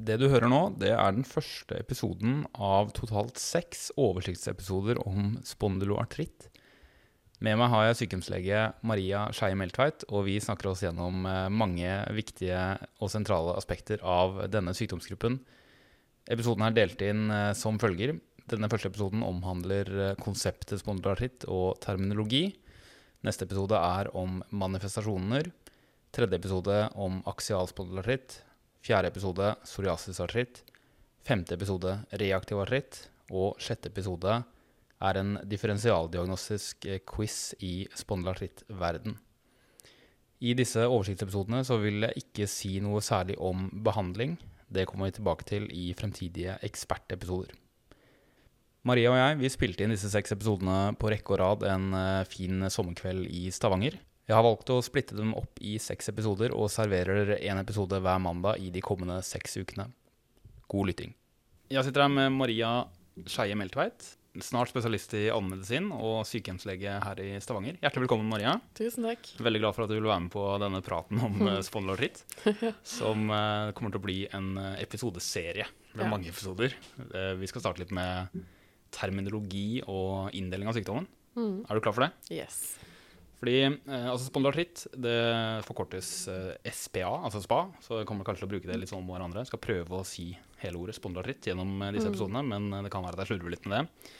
Det du hører nå, det er den første episoden av totalt seks oversiktsepisoder om spondyloartritt. Med meg har jeg sykehjemslege Maria Skeie Meltveit, og vi snakker oss gjennom eh, mange viktige og sentrale aspekter av denne sykdomsgruppen. Episoden er delt inn eh, som følger. Denne første episoden omhandler eh, konseptet spondyloartritt og terminologi. Neste episode er om manifestasjoner. Tredje episode om aksial spondyloartritt. Fjerde episode psoriasisartritt. Femte episode reaktiv artritt. Og sjette episode er en differensialdiagnostisk eh, quiz i spondylartrittverden. I disse oversiktsepisodene så vil jeg ikke si noe særlig om behandling. Det kommer vi tilbake til i fremtidige ekspertepisoder. Maria og jeg vi spilte inn disse seks episodene på rekke og rad en eh, fin sommerkveld i Stavanger. Jeg har valgt å splitte dem opp i seks episoder og serverer én episode hver mandag i de kommende seks ukene. God lytting. Jeg sitter her med Maria Skeie Meltveit, snart spesialist i allmedisin og sykehjemslege her i Stavanger. Hjertelig velkommen, Maria. Tusen takk. Veldig glad for at du vil være med på denne praten om uh, spondylartritt. som uh, kommer til å bli en uh, episodeserie med ja. mange episoder. Vi skal starte litt med terminologi og inndeling av sykdommen. Mm. Er du klar for det? Yes. Fordi eh, altså Spondylartritt det forkortes eh, SPA, altså SPA. Så jeg kommer kanskje til å bruke det litt sånn om hverandre. Jeg skal prøve å si hele ordet spondylartritt gjennom eh, disse mm. episodene, men eh, det kan være at jeg slurver litt med det.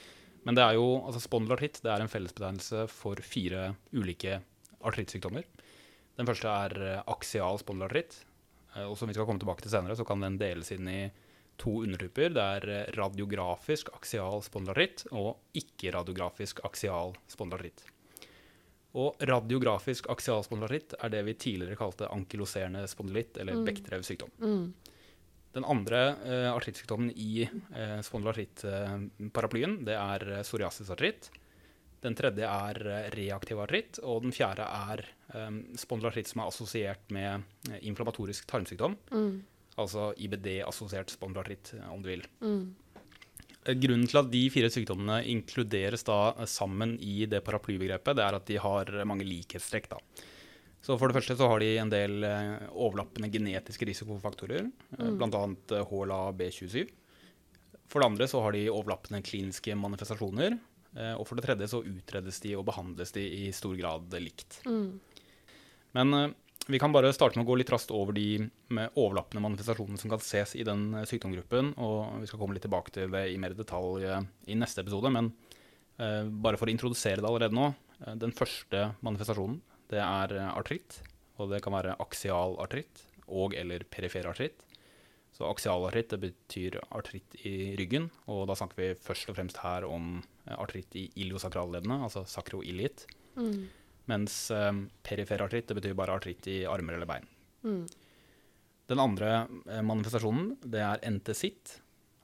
Men det er jo, altså spondylartritt det er en fellesbetegnelse for fire ulike artrittsykdommer. Den første er eh, aksial spondylartritt. Og som vi skal komme tilbake til senere, så kan den deles inn i to undertyper. Det er radiografisk aksial spondylartritt og ikke-radiografisk aksial spondylartritt. Og radiografisk aksialspondylitt er det vi tidligere kalte ankyloserende spondylitt, eller mm. Bechdrevs sykdom. Mm. Den andre uh, artrittsykdommen i uh, spondylartrittparaplyen, uh, det er uh, psoriasisartritt. Den tredje er reaktiv artritt, og den fjerde er um, spondylartritt som er assosiert med inflammatorisk tarmsykdom. Mm. Altså IBD-assosiert spondylartritt, om du vil. Mm. Eh, grunnen til at de fire sykdommene inkluderes da sammen i det paraplybegrepet, det er at de har mange likhetstrekk. da. Så For det første så har de en del eh, overlappende genetiske risikofaktorer, eh, mm. bl.a. HLA B27. For det andre så har de overlappende kliniske manifestasjoner. Og for det tredje så utredes de og behandles de i stor grad likt. Mm. Men vi kan bare starte med å gå litt raskt over de overlappende manifestasjonene som kan ses i den eh, sykdomsgruppen. og Vi skal komme litt tilbake til det i mer detalj eh, i neste episode. Men uh, bare for å introdusere det allerede nå. Uh, den første manifestasjonen det er artritt. Og det kan være aksial artritt og eller perifer artritt. Så aksial artritt det betyr artritt i ryggen. Og da snakker vi først og fremst her om artritt i iliosakralleddene, altså sakroiliet. Mm. Mens um, perifer artritt det betyr bare artritt i armer eller bein. Mm. Den andre eh, manifestasjonen det er entesitt.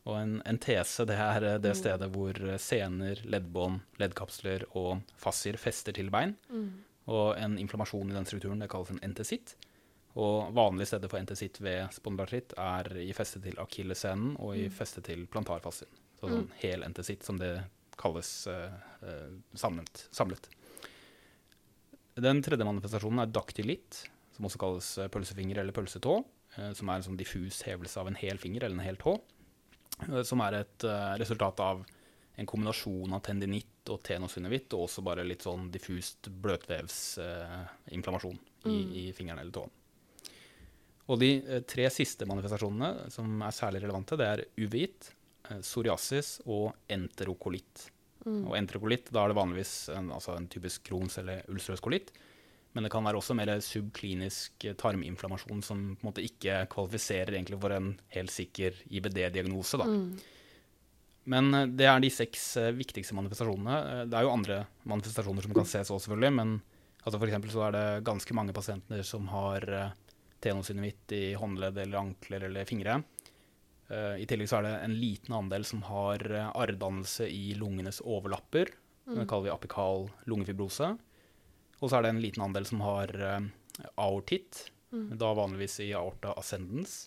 Og en entese det er eh, det mm. stedet hvor sener, leddbånd, leddkapsler og fascier fester til bein. Mm. Og en inflammasjon i den strukturen det kalles en entesitt. Og vanlige steder for entesitt ved spondylartritt er i feste til akillessenen og i mm. feste til plantarfascien. Så sånn mm. hel entesitt, som det kalles uh, samlet. samlet. Den tredje manifestasjonen er daktylitt, som også kalles eh, pølsefinger eller pølsetå. Eh, som er en sånn diffus hevelse av en hel finger eller en hel tå. Eh, som er et resultat av en kombinasjon av tendinitt og tenosynevitt, og også bare litt sånn diffust bløtvevsinflammasjon i, mm. i fingeren eller tåen. Og de tre siste manifestasjonene som er særlig relevante, det er uvit, psoriasis og enterokolitt. Mm. Og enterokolitt, da er det vanligvis en, altså en typisk Crohns eller ulcerøs kolitt. Men det kan være også mer subklinisk tarminflammasjon som på en måte ikke kvalifiserer egentlig for en helt sikker IBD-diagnose. Mm. Men eh, det er de seks eh, viktigste manifestasjonene. Eh, det er jo andre manifestasjoner som kan ses også, selvfølgelig. Men altså for så er det ganske mange pasienter som har tenosynovitt i håndledd eller ankler eller fingre. Uh, I tillegg så er det en liten andel som har uh, arrdannelse i lungenes overlapper. Mm. Det kaller vi apikal lungefibrose. Og så er det en liten andel som har uh, aortitt, mm. da vanligvis i aorta ascendens,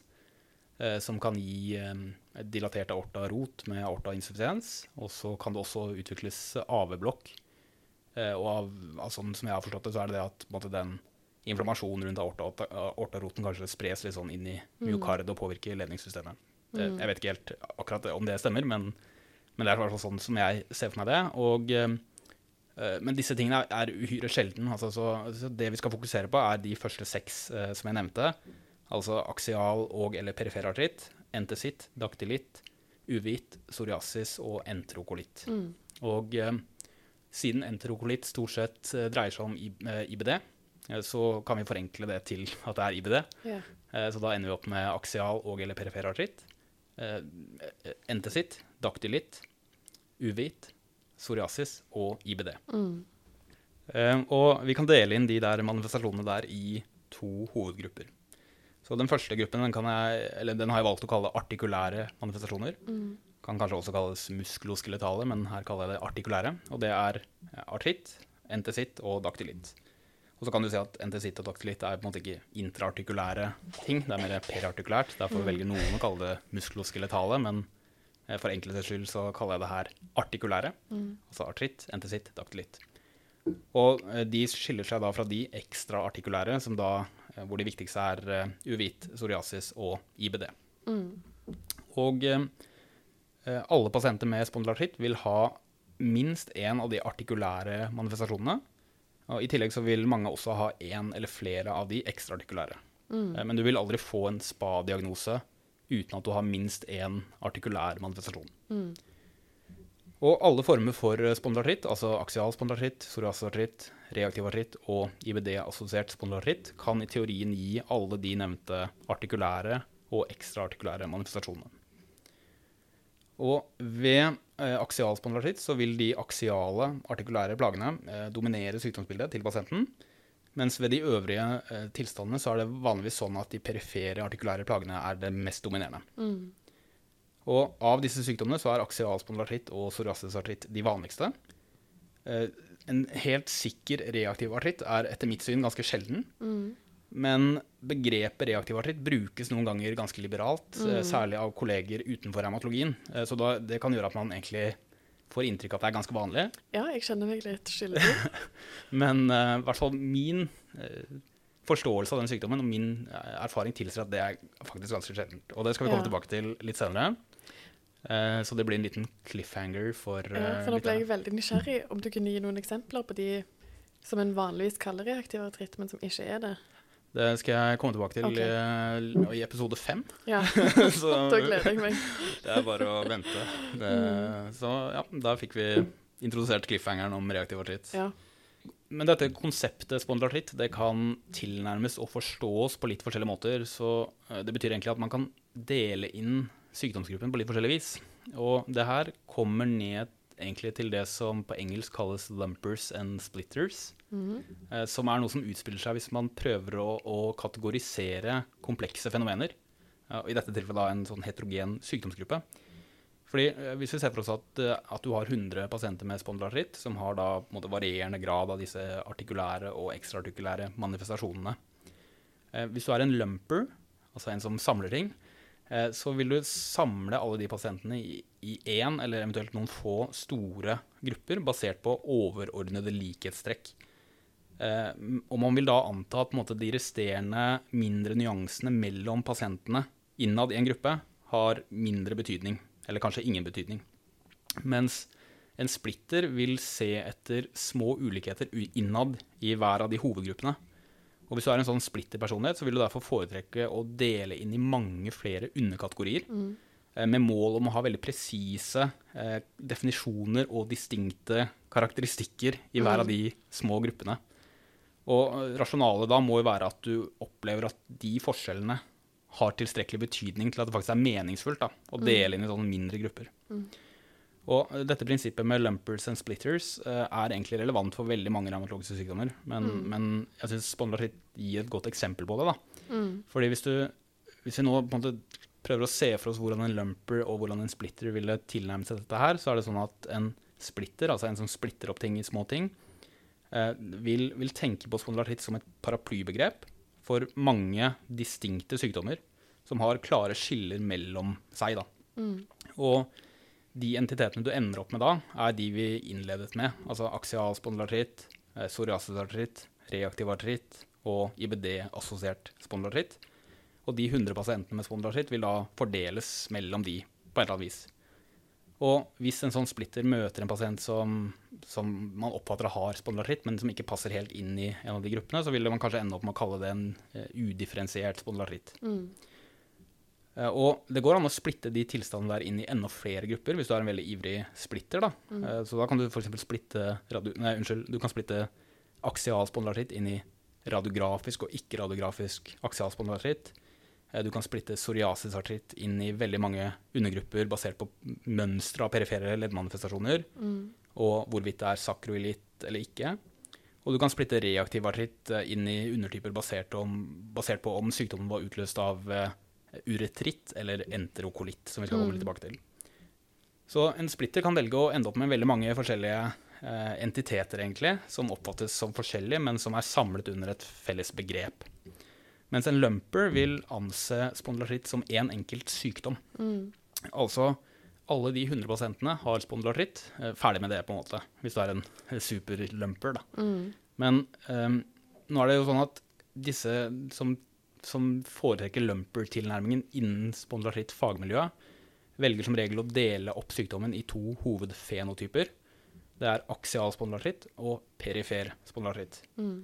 som kan gi dilatert aorta rot med aorta insuffisiens. Og så kan det også utvikles AV-blokk. og av, sånn som jeg har forstått det, så er det det at måte, den inflammasjonen rundt aorta, aortaroten kanskje spres litt sånn inn i myokardet og påvirker ledningssystemet. Det, jeg vet ikke helt akkurat om det stemmer, men, men det er i hvert fall sånn som jeg ser for meg det. Og, eh, men disse tingene er, er uhyre sjelden. Altså, så, så det vi skal fokusere på, er de første seks eh, som jeg nevnte. Altså aksial og eller perifer artritt, entesitt, daktilitt, uvit, psoriasis og enterokolitt. Og eh, siden enterokolitt stort sett eh, dreier seg om I, eh, IBD, eh, så kan vi forenkle det til at det er IBD. Eh, Så da ender vi opp med aksial og eller perifer artritt. Eh, Entesitt, daktylitt, uvit, psoriasis og IBD. Eh, Og vi kan dele inn de der manifestasjonene der i to hovedgrupper. Så den første gruppen den, kan jeg, eller den har jeg valgt å kalle artikulære manifestasjoner. Kan kanskje også kalles muskuloskeletale, men her kaller jeg det artikulære. Og det er artritt, entesitt og daktilitt. Og så kan du si at entesitt og daktilitt er på en måte ikke intraartikulære ting, det er mer perartikulært. Derfor velger noen å kalle det muskuloskeletale, men eh, for enkelhets skyld så kaller jeg det her artikulære. Altså artritt, entesitt, daktilitt. Og eh, de skiller seg da fra de ekstraartikulære, som da, eh, hvor de viktigste er eh, uvit, psoriasis og IBD. Og eh, eh, alle pasienter med spondylartritt vil ha minst én av de artikulære manifestasjonene. Og I tillegg så vil mange også ha én eller flere av de ekstraartikulære. Mm. Men du vil aldri få en spa-diagnose uten at du har minst én artikulær manifestasjon. Og alle former for spondylartritt, altså aksial spondylartritt, psoriasisartritt, reaktiv artritt og IBD-assosiert spondylartritt, kan i teorien gi alle de nevnte artikulære og ekstraartikulære manifestasjonene. Og ved eh, aksial spondylartritt så vil de aksiale artikulære plagene eh, dominere sykdomsbildet til pasienten, mens ved de øvrige eh, tilstandene så er det vanligvis sånn at de perifere artikulære plagene er det mest dominerende. Og av disse sykdommene så er aksial spondylartritt og psoriasisartritt de vanligste. Eh, en helt sikker reaktiv artritt er etter mitt syn ganske sjelden. Men begrepet reaktiv artritt brukes noen ganger ganske liberalt, mm. særlig av kolleger utenfor revmatologien. Eh, Så da, det kan gjøre at man egentlig får inntrykk av at det er ganske vanlig. ja, jeg kjenner meg litt skyldig. Men eh, i hvert fall min uh, forståelse av den sykdommen og min eh, erfaring tilsier at det er faktisk ganske sjeldent. Og det skal vi komme Ja. tilbake til litt senere. Eh, så det blir en liten cliffhanger for, Ja, eh, for nå ble jeg veldig nysgjerrig om du kunne gi noen eksempler på de som en vanligvis kaller reaktiv artritt, men som ikke er det. Det skal jeg komme tilbake til okay. eh, i episode fem. Ja, så da gleder jeg meg. det er bare å vente. Det, Mm. Så ja, da fikk vi introdusert cliffhangeren om reaktiv artritt. Ja. Men dette konseptet spondylartritt det kan tilnærmes og forstås på litt forskjellige måter. Så eh, det betyr egentlig at man kan dele inn sykdomsgruppen på litt forskjellig vis. Og det her kommer ned egentlig til det som på engelsk kalles lumpers and splitters. eh, Som er noe som utspiller seg hvis man prøver å, å kategorisere komplekse fenomener. Ja, I dette tilfellet da en sånn heterogen sykdomsgruppe. Fordi eh, Hvis vi ser for oss at, eh, at du har 100 pasienter med spondylartritt, som har da måte varierende grad av disse artikulære og ekstraartikulære manifestasjonene. Eh, hvis du er en lumper, altså en som samler ting, eh, så vil du samle alle de pasientene i én eller eventuelt noen få store grupper basert på overordnede likhetstrekk. Eh, og man vil da anta at måte, de resterende mindre nyansene mellom pasientene innad i en gruppe har mindre betydning, eller kanskje ingen betydning. Mens en splitter vil se etter små ulikheter innad i hver av de hovedgruppene. Og hvis du er en sånn splitterpersonlighet, så vil du derfor foretrekke å dele inn i mange flere underkategorier. Mm. Med mål om å ha veldig presise eh, definisjoner og distinkte karakteristikker i hver av de små gruppene. Og eh, rasjonalet da må jo være at du opplever at de forskjellene har tilstrekkelig betydning til at det faktisk er meningsfullt da, å dele inn i sånne mindre grupper. Og dette prinsippet med lumpers and splitters uh, er egentlig relevant for veldig mange revmatologiske sykdommer, men, men jeg syns spondylartritt gir et godt eksempel på det. da. Fordi hvis, du, hvis vi nå prøver å se for oss hvordan en lumper og hvordan en splitter ville tilnærme seg dette her, så er det sånn at en splitter, altså en som splitter opp ting i små ting, eh, vil, vil tenke på spondylartritt som et paraplybegrep for mange distinkte sykdommer som har klare skiller mellom seg. Da. Og de entitetene du ender opp med da, er de vi innledet med. Altså aksial spondylartritt, eh, psoriasisartritt, reaktiv artritt og IBD-assosiert spondylartritt. Og de 100 pasientene med spondylartritt vil da fordeles mellom de på et eller annet vis. Og hvis en sånn splitter møter en pasient som, som man oppfatter har spondylartritt, men som ikke passer helt inn i en av de gruppene, så vil man kanskje ende opp med å kalle det en uh, udifferensiert spondylartritt. Mm. Uh, og det går an å splitte de tilstandene der inn i enda flere grupper, hvis du er en veldig ivrig splitter. Da. Mm. Uh, så da kan du f.eks. splitte nei, unnskyld, du kan splitte aksialspondylartritt inn i radiografisk og ikke-radiografisk aksialspondylartritt. Eh, du kan splitte psoriasisartritt inn i veldig mange undergrupper basert på mønstre av perifere leddmanifestasjoner, mm. og hvorvidt det er sakroilitt eller ikke. Og du kan splitte reaktiv artritt eh, inn i undertyper basert, om, basert, på om sykdommen var utløst av uretritt eller enterokolitt, som vi skal komme litt mm. tilbake til. Så en splitter kan velge å ende opp med veldig mange forskjellige eh, entiteter, egentlig, som oppfattes som forskjellige, men som er samlet under et felles begrep. Mens en lumper vil anse spondylartritt som én en enkelt sykdom. Mm. Altså alle de 100 pasientene har spondylartritt. Eh, ferdig med det, på en måte, hvis du er en superlumper. Da. Mm. Men eh, nå er det jo sånn at disse som, som foretrekker lumper-tilnærmingen innen spondylartritt-fagmiljøet, velger som regel å dele opp sykdommen i to hovedfenotyper. Det er aksial spondylartritt og perifer spondylartritt. Mm.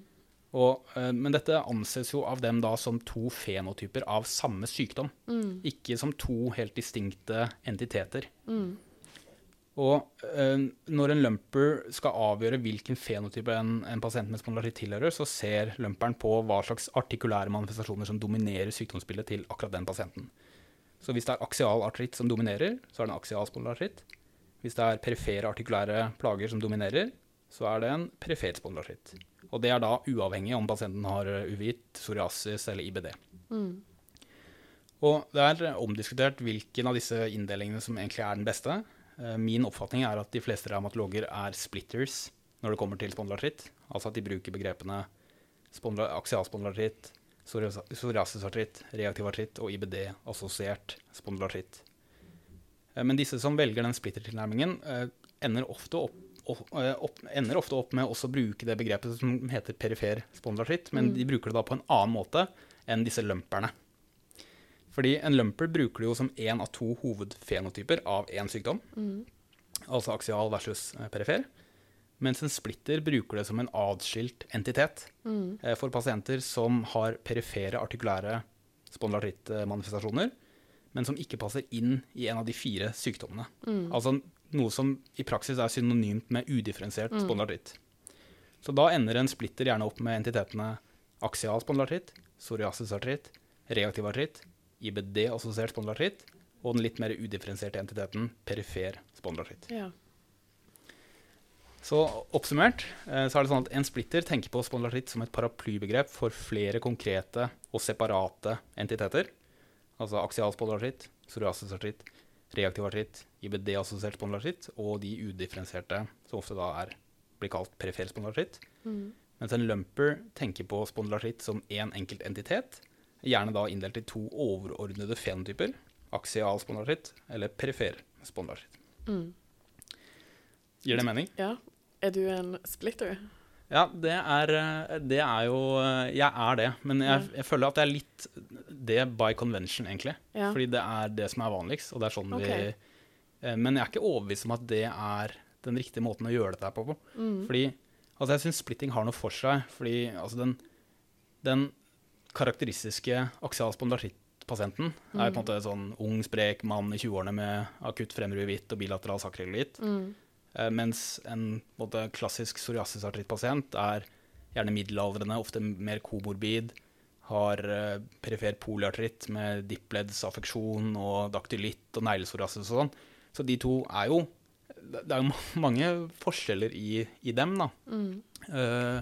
Og, uh, men dette anses jo av dem da som to fenotyper av samme sykdom. Mm. Ikke som to helt distinkte entiteter. Mm. Og eh, når en lumper skal avgjøre hvilken fenotype en, en pasient med spondylaritt tilhører, så ser lumperen på hva slags artikulære manifestasjoner som dominerer sykdomsbildet til akkurat den pasienten. Så hvis det er aksial artritt som dominerer, så er det en aksial spondylartritt. Hvis det er perifere artikulære plager som dominerer, så er det en perifer spondylartritt. Og det er da uavhengig om pasienten har uvit, psoriasis eller IBD. Mm. Og det er omdiskutert hvilken av disse inndelingene som egentlig er den beste. Eh, min oppfatning er at de fleste revmatologer er splitters når det kommer til spondylartritt. Altså at de bruker begrepene aksialspondylartritt, psoriasisartritt, reaktiv artritt og IBD-assosiert spondylartritt. Eh, men disse som velger den splittertilnærmingen, eh, ender ofte opp opp, ender ofte opp med å bruke det begrepet som heter perifer spondylartritt, men mm. de bruker det da på en annen måte enn disse lumperne. Fordi en lumper bruker du jo som én av to hovedfenotyper av én sykdom. Mm. Altså aksial versus eh, perifer. Mens en splitter bruker det som en atskilt entitet mm. Eh, for pasienter som har perifere artikulære spondylartrittmanifestasjoner, men som ikke passer inn i en av de fire sykdommene. Mm. Altså noe som i praksis er synonymt med udifferensiert mm. spondylartritt. Så da ender en splitter gjerne opp med entitetene aksial spondylartritt, psoriasisartritt, reaktiv artritt, IBD-assosiert spondylartritt og den litt mer udifferensierte entiteten perifer spondylartritt. Ja. Så oppsummert eh, så er det sånn at en splitter tenker på spondylartritt som et paraplybegrep for flere konkrete og separate entiteter. Altså aksial spondylartritt, psoriasisartritt, reaktiv artritt, IBD-assosiert spondylartritt og de udifferensierte, som ofte da er, blir kalt perifer spondylartritt. Mm. Mens en lumper tenker på spondylartritt som én en enkelt entitet, gjerne da inndelt i to overordnede fenotyper, aksial spondylartritt eller perifer spondylartritt. Mm. Gir det mening? Ja. Er du en splitter? Ja, det er, det er, jo Jeg er det. Men jeg, jeg, føler at det er litt det by convention, egentlig. Ja. Fordi det er det som er vanligst. Og det er sånn okay. vi eh, Men jeg er ikke overbevist om at det er den riktige måten å gjøre dette på. Mm. Fordi altså jeg syns splitting har noe for seg. Fordi altså den, den karakteristiske aksial spondylartrittpasienten mm. er på en måte sånn ung, sprek mann i 20-årene med akutt fremrud hvitt og bilateral sakriolitt. Mm. Eh, mens en måte, klassisk psoriasisartrittpasient er gjerne middelaldrende, ofte mer komorbid, har eh, perifer poliartritt med dippleddsaffeksjon og daktylitt og neglesoriasis og sånn. Så de to er jo Det er jo mange forskjeller i, i dem, da. Mm. Uh,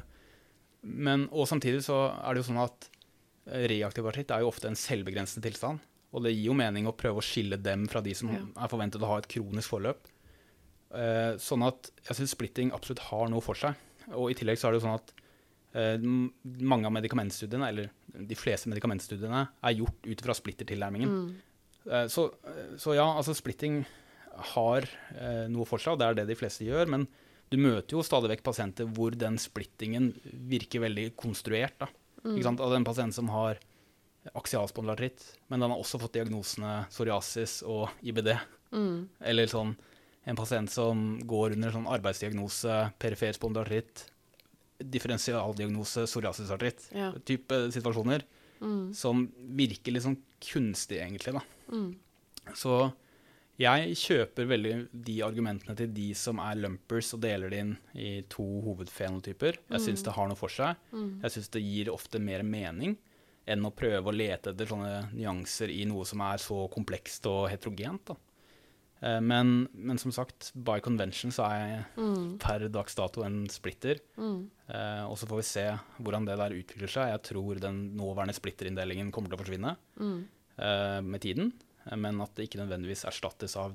men, og samtidig så er det jo sånn at reaktiv artritt er jo ofte en selvbegrensende tilstand. Og det gir jo mening å prøve å skille dem fra de som ja. er forventet å ha et kronisk forløp. Eh, sånn at jeg syns splitting absolutt har noe for seg. Og i tillegg så er det jo sånn at eh, mange av medikamentstudiene, eller de fleste medikamentstudiene, er gjort ut fra splittertilnærmingen. Mm. Eh, så, så, ja, altså splitting har noe for seg, og det er det de fleste gjør. Men du møter jo stadig vekk pasienter hvor den splittingen virker veldig konstruert. da. Mm. Altså en pasient som har aksialspondylartritt, men den har også fått diagnosene psoriasis og IBD. Mm. Eller sånn en pasient som går under sånn arbeidsdiagnose, perifer spondylartritt, differensialdiagnose, psoriasisartritt. Ja. Type situasjoner Mm. som virker litt sånn kunstig, egentlig. da. Mm. Så jeg kjøper veldig de argumentene til de som er lumpers og deler det inn i to hovedfenotyper. Jeg syns det har noe for seg. Mm. Jeg syns det gir ofte mer mening enn å prøve å lete etter sånne nyanser i noe som er så komplekst og heterogent. da. Eh, Men, men som sagt, by convention så er jeg Mm. per dags dato en splitter. Mm. Eh, og så får vi se hvordan det der utvikler seg. Jeg tror den nåværende splitterindelingen kommer til å forsvinne Mm. eh, med tiden, men at det ikke nødvendigvis erstattes av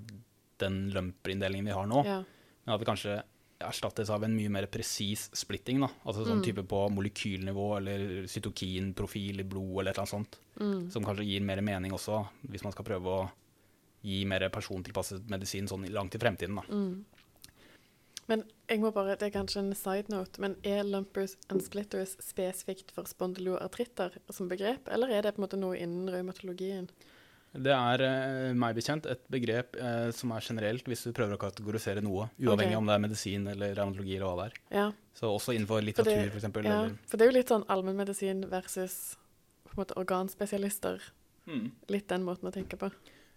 den lumperinndelingen vi har nå. Ja. Men at det kanskje erstattes av en mye mer presis splitting. Da. Altså sånn Mm. type på molekylnivå eller cytokinprofil i blod eller et eller annet sånt. Mm. Som kanskje gir mer mening også, hvis man skal prøve å gi mer persontilpasset medisin sånn langt i fremtiden. Da. Mm. Men jeg må bare, det er kanskje en side note, men er lumpers and splitters spesifikt for spondyloartritter som begrep, eller er det på en måte noe innen revmatologien? Det er eh, meg bekjent et begrep eh, som er generelt hvis du prøver å kategorisere noe, uavhengig okay. om det er medisin eller revmatologi eller hva det er. Ja, Så også innenfor litteratur, f.eks. ja, Eller, for det er jo litt sånn allmennmedisin versus på en måte organspesialister. Mm, Litt den måten å tenke på.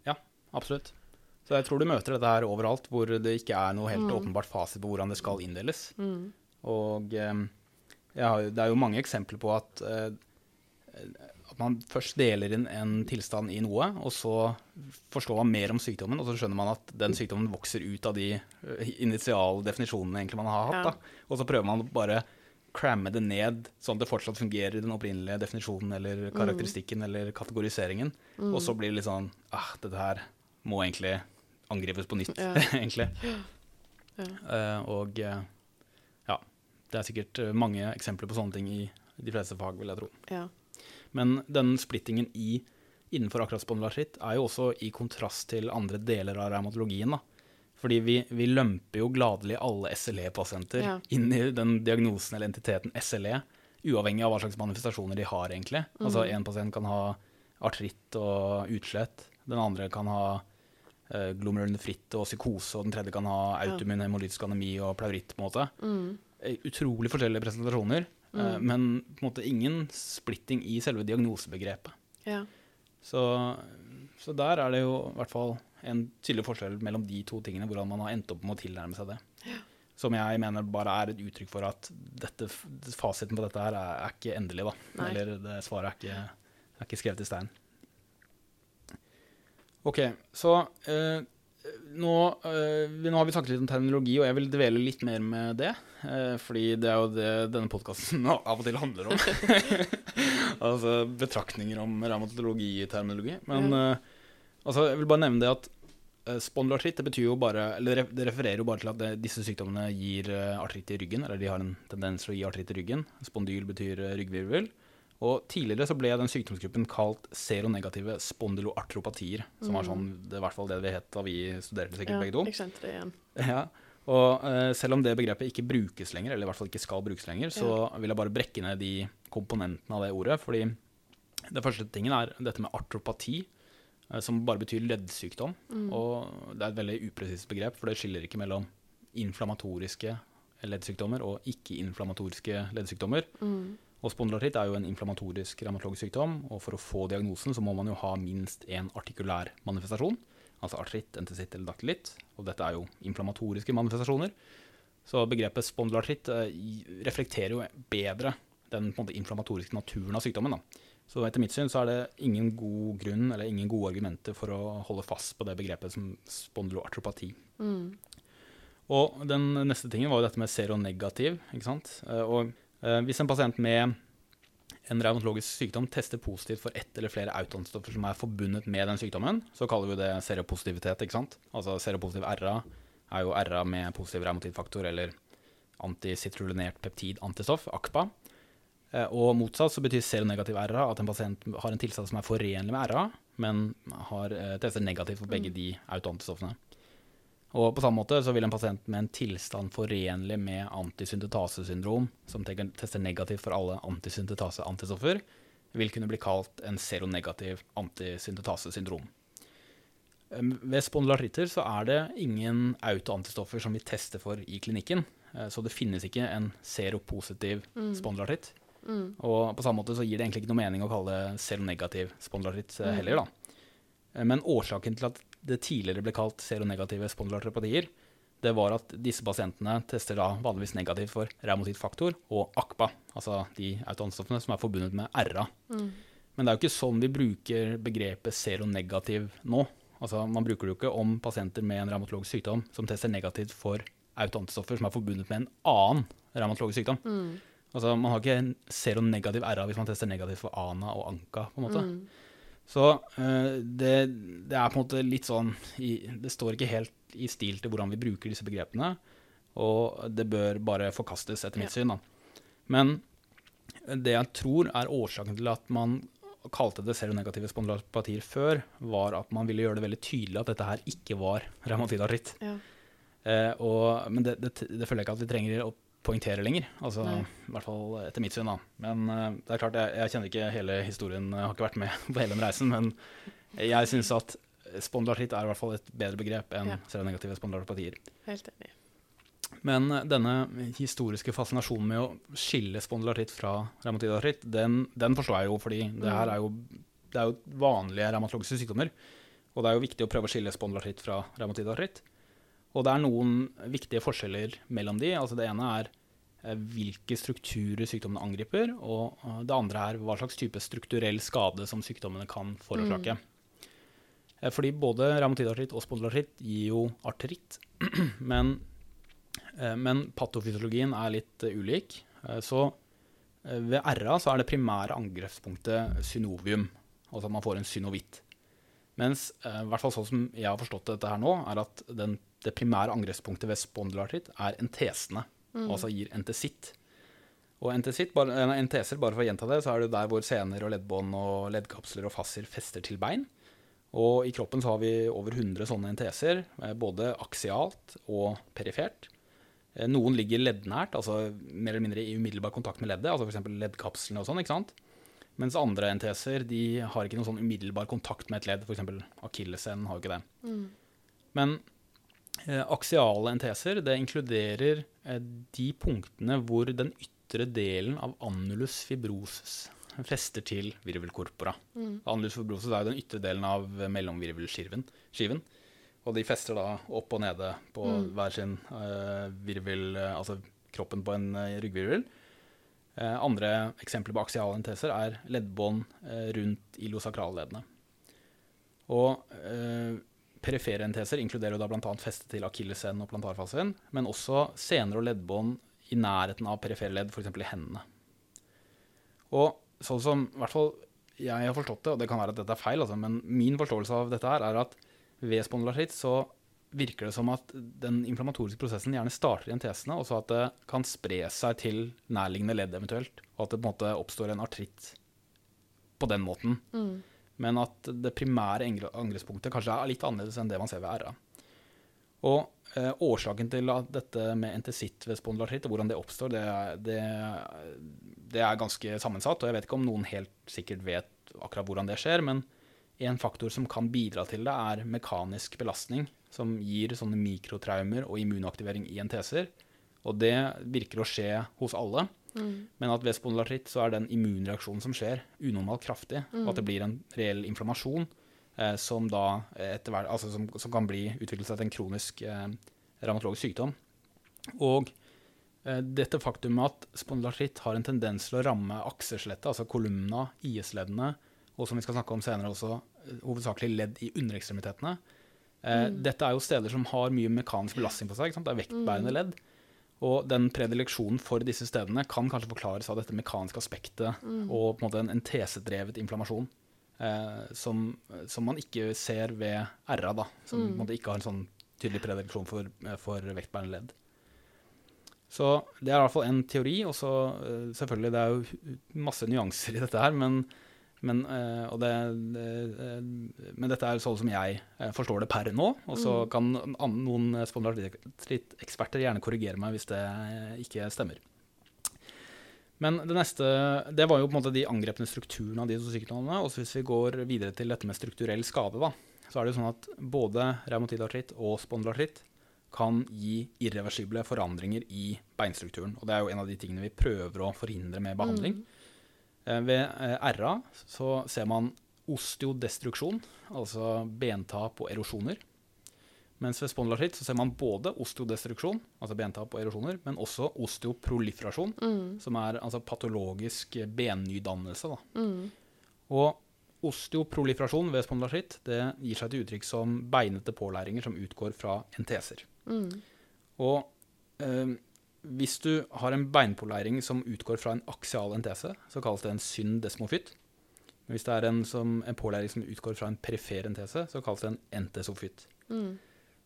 Ja, absolutt. Så jeg tror du møter dette her overalt, hvor det ikke er noe helt Mm. åpenbart fasit på hvordan det skal inndeles. Mm. Og eh, har, det er jo mange eksempler på at, eh, at man først deler inn en tilstand i noe, og så forstår man mer om sykdommen, og så skjønner man at den sykdommen vokser ut av de eh, initiale definisjonene egentlig man har hatt. Da. Og så prøver man bare cramme det ned, sånn at det fortsatt fungerer i den opprinnelige definisjonen eller karakteristikken eller kategoriseringen. Mm. Og så blir det litt sånn ah, dette her må egentlig angripes på nytt, Ja. egentlig. Ja. Uh, og eh, ja, det er sikkert mange eksempler på sånne ting i de fleste fag, vil jeg tro. ja. Men den splittingen i, innenfor akkurat spondylartritt er jo også i kontrast til andre deler av revmatologien. da. Fordi vi, vi lømper jo gladelig alle SLE-pasienter Ja. inn i den diagnosen eller entiteten SLE, uavhengig av hva slags manifestasjoner de har, egentlig. Altså én En pasient kan ha artritt og utslett, den andre kan ha eh, glomerulonefritt og psykose, og den tredje kan ha autoimmun hemolytisk anemi og pleuritt. på en måte. Mm. Eh, Utrolig forskjellige presentasjoner, Mm. men på en måte ingen splitting i selve diagnosebegrepet. ja. Så, så der er det jo i hvert fall en tydelig forskjell mellom de to tingene, hvordan man har endt opp med å tilnærme seg det. Som jeg mener bare er et uttrykk for at dette, fasiten på dette her er, er ikke endelig, da. Nei. Eller det svaret er ikke, er ikke skrevet i stein. OK, så eh, nå, eh, nå har vi snakket litt om terminologi, og jeg vil dvele litt mer med det. eh, fordi det er jo det denne podkasten av og til handler om. altså betraktninger om revmatologi-terminologi. Men Ja. eh, altså, jeg vil bare nevne det at spondylartritt det betyr jo bare Eller det refererer jo bare til at det, disse sykdommene gir artritt i ryggen. Eller de har en tendens til å gi artritt i ryggen. Spondyl betyr ryggvirvel. Og tidligere så ble den sykdomsgruppen kalt seronegative spondyloartropatier. Som var Mm. sånn, det er i hvert fall det vi het da vi studerte sikkert ja. begge to. Jeg det igjen. Ja, og uh, selv om det begrepet ikke brukes lenger, eller i hvert fall ikke skal brukes lenger, så vil jeg bare brekke ned de komponentene av det ordet. Fordi det første tingen er dette med artropati, eh, som bare betyr leddsykdom. Mm. Og det er et veldig upresist begrep, for det skiller ikke mellom inflammatoriske leddsykdommer og ikke-inflammatoriske leddsykdommer. Mm. Og spondylartritt er jo en inflammatorisk revmatologisk sykdom, og for å få diagnosen så må man jo ha minst én artikulær manifestasjon, altså artritt, entesitt eller daktylitt, og dette er jo inflammatoriske manifestasjoner. Så begrepet spondylartritt eh, reflekterer jo bedre den på en måte, inflammatoriske naturen av sykdommen. Da. Så etter mitt syn så er det ingen god grunn eller ingen gode argumenter for å holde fast på det begrepet som spondyloartropati. Mm. Og den neste tingen var jo dette med seronegativ. ikke sant? Eh, Og hvis en pasient med en revmatologisk sykdom tester positivt for ett eller flere autoantistoffer som er forbundet med den sykdommen, så kaller vi det seropositivitet. ikke sant? Altså seropositiv RA er jo RA med positiv revmatidfaktor eller anticitrulinert peptid-antistoff, ACPA. Eh, Og motsatt så betyr seronegativ RA at en pasient har en tilstand som er forenlig med RA, men har eh, tester negativt for begge de autoantistoffene. Og på samme måte så vil en pasient med en tilstand forenlig med antisyntetasesyndrom, som tester negativt for alle antisyntetaseantistoffer, vil kunne bli kalt en seronegativ antisyntetasesyndrom. Um, Ved spondylartritter så er det ingen autoantistoffer som vi tester for i klinikken. Eh, Så det finnes ikke en seropositiv spondylartritt. Og på samme måte så gir det egentlig ikke noe mening å kalle det seronegativ spondylartritt eh, heller, da. Eh, Men årsaken til at det tidligere ble kalt seronegative spondylartropatier, det var at disse pasientene tester da vanligvis negativt for reumatittfaktor og ACPA, altså de autoantistoffene som er forbundet med RA. Men det er jo ikke sånn vi bruker begrepet seronegativ nå. Altså, man bruker det jo ikke om pasienter med en revmatologisk sykdom som tester negativt for autoantistoffer som er forbundet med en annen revmatologisk sykdom. Altså, man har ikke en seronegativ RA hvis man tester negativt for ANA og ANKA. på en måte. Så eh, det, det er på en måte litt sånn Det står ikke helt i stil til hvordan vi bruker disse begrepene. Og det bør bare forkastes, etter mitt Ja. syn. da. Men det jeg tror er årsaken til at man kalte det seronegative spondylopatier før, var at man ville gjøre det veldig tydelig at dette her ikke var revmatidartritt. Ja. Eh, men det, det, det føler jeg ikke at vi trenger å poengtere lenger. Altså, Nei. I hvert fall etter mitt syn. da. Men uh, det er klart, jeg, jeg kjenner ikke hele historien, jeg har ikke vært med på hele den reisen. Men jeg syns at spondylartritt er i hvert fall et bedre begrep enn Ja. seronegative spondylartopatier. Helt enig. Men eh, denne historiske fascinasjonen med å skille spondylartritt fra revmatidartritt, den, den forstår jeg jo, fordi det her er jo, det er jo vanlige revmatologiske sykdommer. Og det er jo viktig å prøve å skille spondylartritt fra reumatidartritt. Og det er noen viktige forskjeller mellom de. Altså det ene er eh, hvilke strukturer sykdommene angriper, og eh, det andre er hva slags type strukturell skade som sykdommene kan forårsake. Mm. Fordi både reumatidartritt og spondylartritt gir jo artritt, men Eh, Men patofysiologien er litt eh, ulik. Eh, Så eh, ved RA så er det primære angrepspunktet synovium, altså at man får en synovitt. Mens eh, i hvert fall sånn som jeg har forstått dette her nå, er at den, det primære angrepspunktet ved spondylartritt er entesene, altså gir entesitt. Og eh, enteser, bare for å gjenta det, så er det der hvor sener og leddbånd og leddkapsler og fasser fester til bein. Og i kroppen så har vi over 100 sånne enteser, eh, både aksialt og perifert. Eh, Noen ligger leddnært, altså mer eller mindre i umiddelbar kontakt med leddet, altså f.eks. leddkapslene og sånn, ikke sant? Mens andre enteser de har ikke noen sånn umiddelbar kontakt med et ledd, f.eks. akilleshælen har jo ikke det. Men eh, aksiale enteser det inkluderer eh, de punktene hvor den ytre delen av annulus fibrosis fester til virvelkorpora. Annulus fibrosis er jo den ytre delen av mellomvirvelskiven. Og de fester da opp og nede på hver sin eh, virvel, eh, altså kroppen på en eh, ryggvirvel. Eh, andre eksempler på aksiale enteser er leddbånd eh, rundt ilosakralleddene. Og eh, perifere enteser inkluderer da bl.a. feste til akilleshælen og plantarfasen, men også sener og leddbånd i nærheten av perifere ledd, f.eks. i hendene. Og sånn som i hvert fall jeg har forstått det, og det kan være at dette er feil, altså, men min forståelse av dette er at ved spondylartritt så virker det som at den inflammatoriske prosessen gjerne starter i entesene, og så at det kan spre seg til nærliggende ledd eventuelt, og at det på en måte oppstår en artritt på den måten. Men at det primære angrepspunktet kanskje er litt annerledes enn det man ser ved RA. Og eh, årsaken til at dette med entesitt ved spondylartritt, hvordan det oppstår, det, det, det er ganske sammensatt. Og jeg vet ikke om noen helt sikkert vet akkurat hvordan det skjer, men en faktor som kan bidra til det, er mekanisk belastning, som gir sånne mikrotraumer og immunaktivering i enteser. Og det virker å skje hos alle. Men at ved spondylartritt så er den immunreaksjonen som skjer, unormalt kraftig, og at det blir en reell inflammasjon eh, som da etter hvert, altså som, som kan bli utvikle seg til en kronisk eh, revmatologisk sykdom. Og eh, dette faktum at spondylartritt har en tendens til å ramme akseskjelettet, altså kolumna, IS-leddene, og som vi skal snakke om senere også, eh, hovedsakelig ledd i underekstremitetene. Eh, Dette er jo steder som har mye mekanisk belastning på seg. Det er vektbærende ledd. Og den predileksjonen for disse stedene kan kanskje forklares av dette mekaniske aspektet og på en måte en, en tesedrevet inflammasjon. Eh, som, som man ikke ser ved RA, da, som måte ikke har en sånn tydelig predileksjon for, eh, for vektbærende ledd. Så det er i hvert fall en teori, og så eh, selvfølgelig det er jo masse nyanser i dette her, men Men, eh, det, det, eh, men dette er sånn som jeg eh, forstår det per nå. Og så Mm. kan an, noen spondylartritteksperter gjerne korrigere meg hvis det ikke stemmer. Men det neste Det var jo på en måte de angrepne strukturene av de to sykdommene. Og så hvis vi går videre til dette med strukturell skade, da, så er det jo sånn at både revmatidartritt og spondylartritt kan gi irreversible forandringer i beinstrukturen. Og det er jo en av de tingene vi prøver å forhindre med behandling. Mm. Eh, Ved eh, RA så ser man osteodestruksjon, altså bentap og erosjoner. Mens ved spondylartritt så ser man både osteodestruksjon, altså bentap og erosjoner, men også osteoproliferasjon, Mm. som er altså patologisk bennydannelse. Da. Mm. Og osteoproliferasjon ved spondylartritt det gir seg til uttrykk som beinete pålæringer som utgår fra enteser. Mm. Og eh, hvis du har en beinpålæring som utgår fra en aksial entese, så kalles det en syndesmofytt. Men hvis det er en, som, en pålæring som utgår fra en perifer entese, så kalles det en entesofytt. Mm.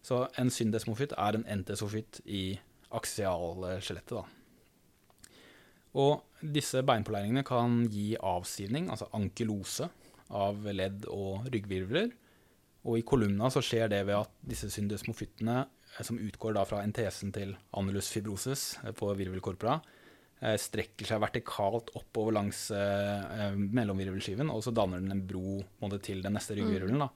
Så en syndesmofytt er en entesofytt i aksialskjelettet. da. Og disse beinpålæringene kan gi avstivning, altså ankylose, av ledd og ryggvirvler. Og i kolumna så skjer det ved at disse syndesmofyttene, som utgår da fra entesen til annulus fibrosus eh, på virvelkorpora, eh, strekker seg vertikalt oppover langs eh, eh, mellomvirvelskiven, og så danner den en bro måte, til den neste ryggvirvelen. da.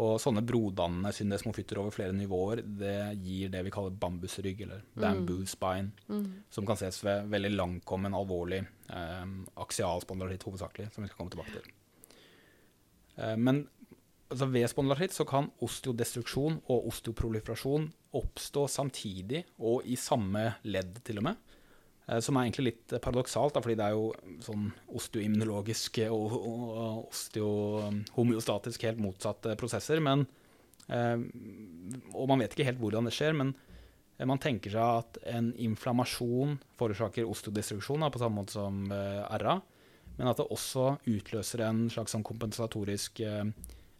Og sånne brodannende syndesmofytter over flere nivåer, det gir det vi kaller bambusrygg, eller bamboo spine, Mm. som kan ses ved veldig langkommen, alvorlig eh, aksialspondylitt hovedsakelig, som vi skal komme tilbake til. Eh, men altså, ved spondylartritt så kan osteodestruksjon og osteoproliferasjon oppstå samtidig og i samme ledd til og med. Eh, som er egentlig litt paradoksalt, fordi det er jo sånn osteoimmunologiske og, og, osteohomeostatisk helt motsatte prosesser. Men, eh, og man vet ikke helt hvordan det skjer, men eh, man tenker seg at en inflammasjon forårsaker osteodestruksjon, på samme måte som RA, men at det også utløser en slags sånn kompensatorisk eh,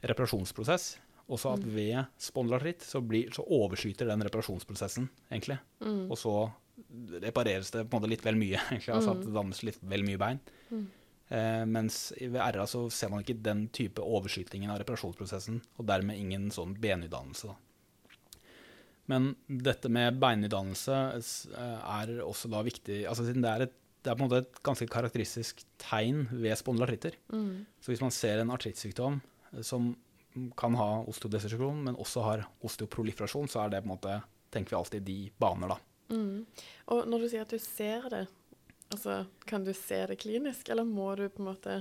reparasjonsprosess. Også at Mm. ved spondylartritt så, så overskyter den reparasjonsprosessen, egentlig. Mm. Og så repareres det på en måte litt vel mye, egentlig. Altså at det dannes litt vel mye bein. Mm. Eh, mens i- ved RA så ser man ikke den type overskytingen av reparasjonsprosessen, og dermed ingen sånn benutdannelse. Da. Men dette med beinutdannelse eh, er også da viktig, altså siden det er, et, det er på en måte et ganske karakteristisk tegn ved spondylartritter. Mm. Så hvis man ser en artrittsykdom som kan ha osteodestruksjon, men også har osteoproliferasjon, så er det på en måte, tenker vi alltid de baner, da. Mm. Og når du sier at du ser det, altså, kan du se det klinisk, eller må du på en måte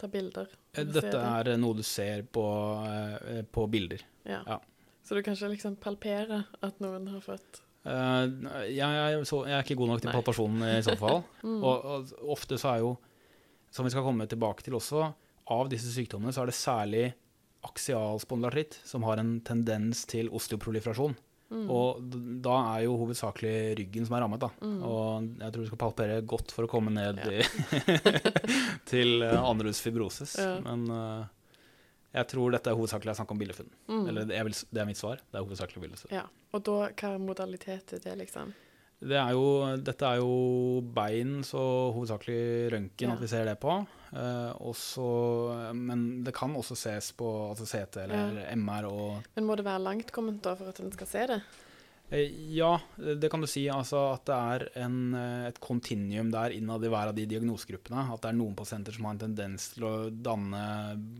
ta bilder? Dette er det? noe du ser på, eh, på bilder. Ja. ja. Så du kan ikke liksom palpere at noen har fått Uh, jeg, jeg, så, jeg er ikke god nok til Nei. i så fall. mm. og, og ofte så er jo, som vi skal komme tilbake til også, av disse sykdommene så er det særlig aksial spondylartritt som har en tendens til osteoproliferasjon. mm. Og da er jo hovedsakelig ryggen som er rammet. da. Mm. Og jeg tror du skal palpere godt for å komme ned Ja. til annerledes fibrosis. Ja. Men uh, jeg tror dette er hovedsakelig er snakk om bildefunn. Mm. Eller er, det er mitt svar. Det er hovedsakelig bildefunn. Ja. Og da, hva er modalitet er det, liksom? Det er jo, dette er jo bein, så hovedsakelig røntgen at vi ser det på. Eh, og men det kan også ses på altså CT eller MR og Men må det være langtkomment da for at en skal se det? Eh, Ja, det kan du si. Altså at det er en, eh, et kontinuum der innad i hver av de diagnosegruppene. At det er noen pasienter som har en tendens til å danne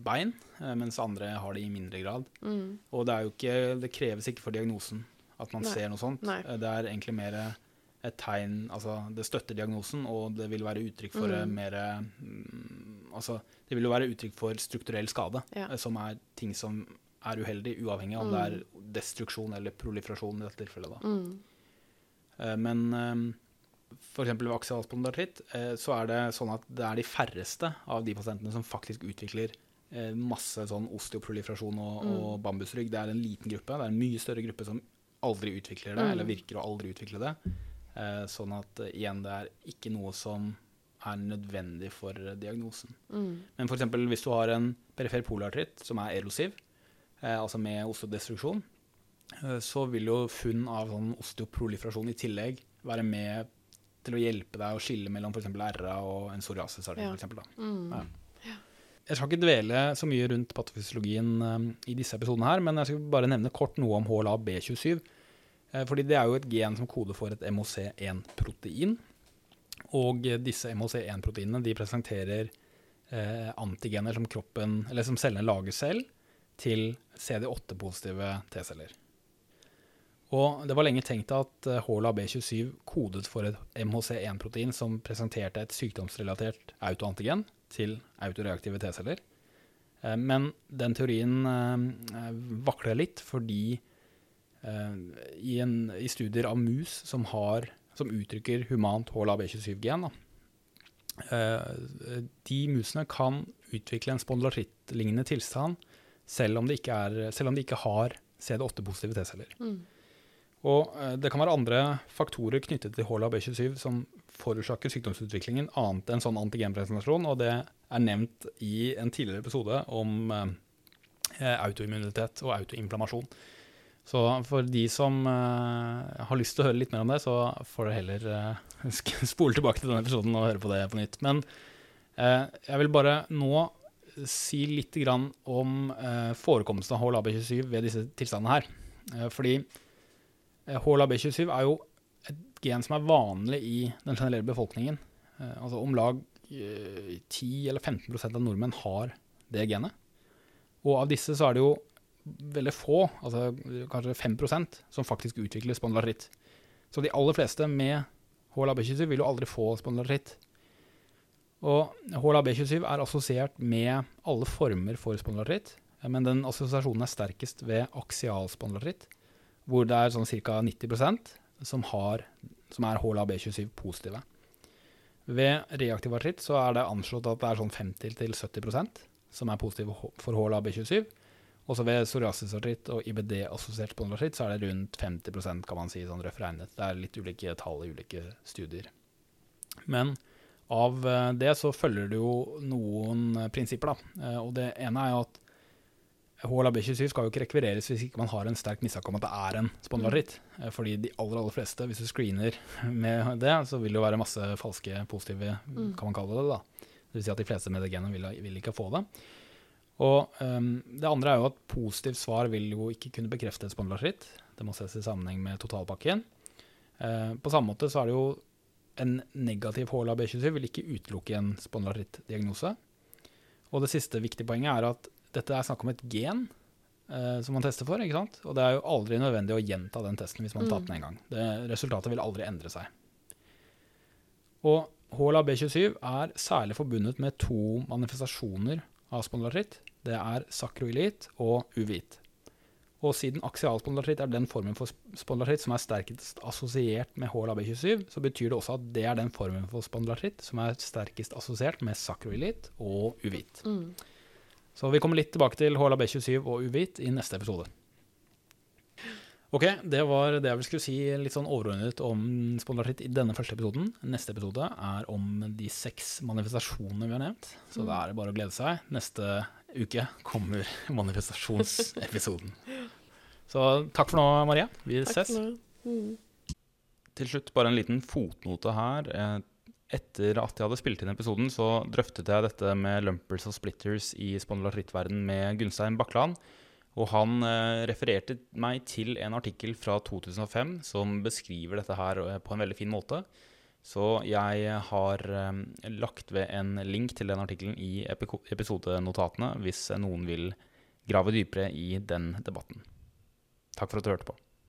bein, mens andre har det i mindre grad. Mm. Og det, ikke, det kreves ikke for diagnosen at man Nei. ser noe sånt. Nei. Det er egentlig mer et tegn Altså, det støtter diagnosen, og det vil være uttrykk for eh, Mm. mer mm, Altså, det vil jo være uttrykk for strukturell skade, Ja. eh, som er ting som er uheldig, uavhengig av om det er destruksjon eller proliferasjon i dette tilfellet. da. Mm. Eh, Men f.eks. ved aksial spondylartritt eh, så er det sånn at det er de færreste av de pasientene som faktisk utvikler eh, masse sånn osteoproliferasjon og, Mm. og bambusrygg. Det er en liten gruppe. Det er en mye større gruppe som aldri utvikler det, Mm. eller virker å aldri utvikle det. Eh, Sånn at eh, igjen, det er ikke noe som er nødvendig for eh, diagnosen. Mm. Men f.eks. hvis du har en perifer polartritt som er erosiv, eh, altså med osteodestruksjon, eh, så vil jo funn av sånn osteoproliferasjon i tillegg være med til å hjelpe deg å skille mellom f.eks. RA og en psoriasisartritt. Ja. for eksempel. Mm. Ja. jeg skal ikke dvele så mye rundt patofysiologien eh, i disse episodene her, men jeg skal bare nevne kort noe om HLA-B27. Eh, fordi det er jo et gen som koder for et MOC1-protein. Og disse MOC1-proteinene de presenterer eh, antigener som kroppen, som cellene lager selv, til CD8-positive T-celler. Og det var lenge tenkt at HLA-B27 kodet for et MHC1-protein som presenterte et sykdomsrelatert autoantigen til autoreaktive T-celler. Eh, men den teorien eh, vakler litt fordi eh, i, en, i, studier av mus som, har, som uttrykker humant HLA-B27-gen, de musene kan utvikle en spondylaritt-lignende tilstand selv om, er, selv om, de ikke har CD8-positive T-celler. Mm. Og det kan være andre faktorer knyttet til HLA-B27 som forårsaker sykdomsutviklingen annet enn sånn antigenpresentasjon, og det er nevnt i en tidligere episode om eh, autoimmunitet og autoinflammasjon. Så for de som uh, har lyst til å høre litt mer om det, så får dere heller uh, spole tilbake til denne episoden og høre på det på nytt. Men uh, jeg vil bare nå si litt om forekomsten av HLA-B27 ved disse tilstandene her. Fordi HLA-B27 er jo et gen som er vanlig i den generelle befolkningen. Altså om lag 10 eh, eller 15% av nordmenn har det genet. Og av disse så er det jo veldig få, altså kanskje 5% som faktisk utvikler spondylaritt. Så de aller fleste med HLA-B27 vil jo aldri få spondylaritt. Og HLA-B27 er assosiert med alle former for spondylaritt, eh, men den assosiasjonen er sterkest ved aksial spondylaritt, hvor det er sånn ca. 90% som, har, som er HLA-B27 positive. Ved reaktiv artritt så er det anslått at det er sånn 50-70% som er positive for HLA-B27. Også ved psoriasisartritt og IBD-assosiert spondylartritt så er det rundt 50% kan man si, sånn røft regnet. Det er litt ulike tall i ulike studier. Men av eh, det så følger det jo noen prinsipper, da. Eh, og det ene er jo at HLA-B27 skal jo ikke rekvireres hvis ikke man har en sterk mistanke om at det er en spondylartritt. Mm. Fordi de aller aller fleste, hvis du screener med det, så vil det jo være masse falske positive, mm. kan man kalle det. da. Det vil si at de fleste med det genet vil, vil ikke få det. Og um, Det andre er jo at positivt svar vil jo ikke kunne bekrefte et spondylaritt. Det må ses i sammenheng med totalpakken. Uh, på samme måte så er det jo en negativ HLA-B27 vil ikke utelukke en spondylarittdiagnose. Og det siste viktige poenget er at dette er snakk om et gen uh, som man tester for. ikke sant? Og det er jo aldri nødvendig å gjenta den testen hvis man har tatt den en gang. Det, resultatet vil aldri endre seg. Og HLA-B27 er særlig forbundet med to manifestasjoner av spondylartritt, Det er sakroilit og uvit. Og siden aksialspondylartritt er den formen for spondylartritt som er sterkest assosiert med HLA-B27, så betyr det også at det er den formen for spondylartritt som er sterkest assosiert med sakroilit og uvit. Mm. Så vi kommer litt tilbake til HLAB27 og Uvit i neste episode. Ok, det var det jeg vil skulle si litt sånn overordnet om spondylaritt i denne første episoden. Neste episode er om de seks manifestasjonene vi har nevnt. Så mm. da er det bare å glede seg. Neste uke kommer manifestasjonsepisoden. Så takk for nå, Maria. Vi takk ses. Mm. Til slutt bare en liten fotnote her. Etter at jeg hadde spilt inn episoden, så drøftet jeg dette med lumpers og splitters i spondylarittverden med Gunstein Bakkeland. Og han eh, refererte meg til en artikkel fra 2005 som beskriver dette her eh, på en veldig fin måte. Så jeg har eh, lagt ved en link til den artikkelen i episodenotatene hvis noen vil grave dypere i den debatten. Takk for at du hørte på.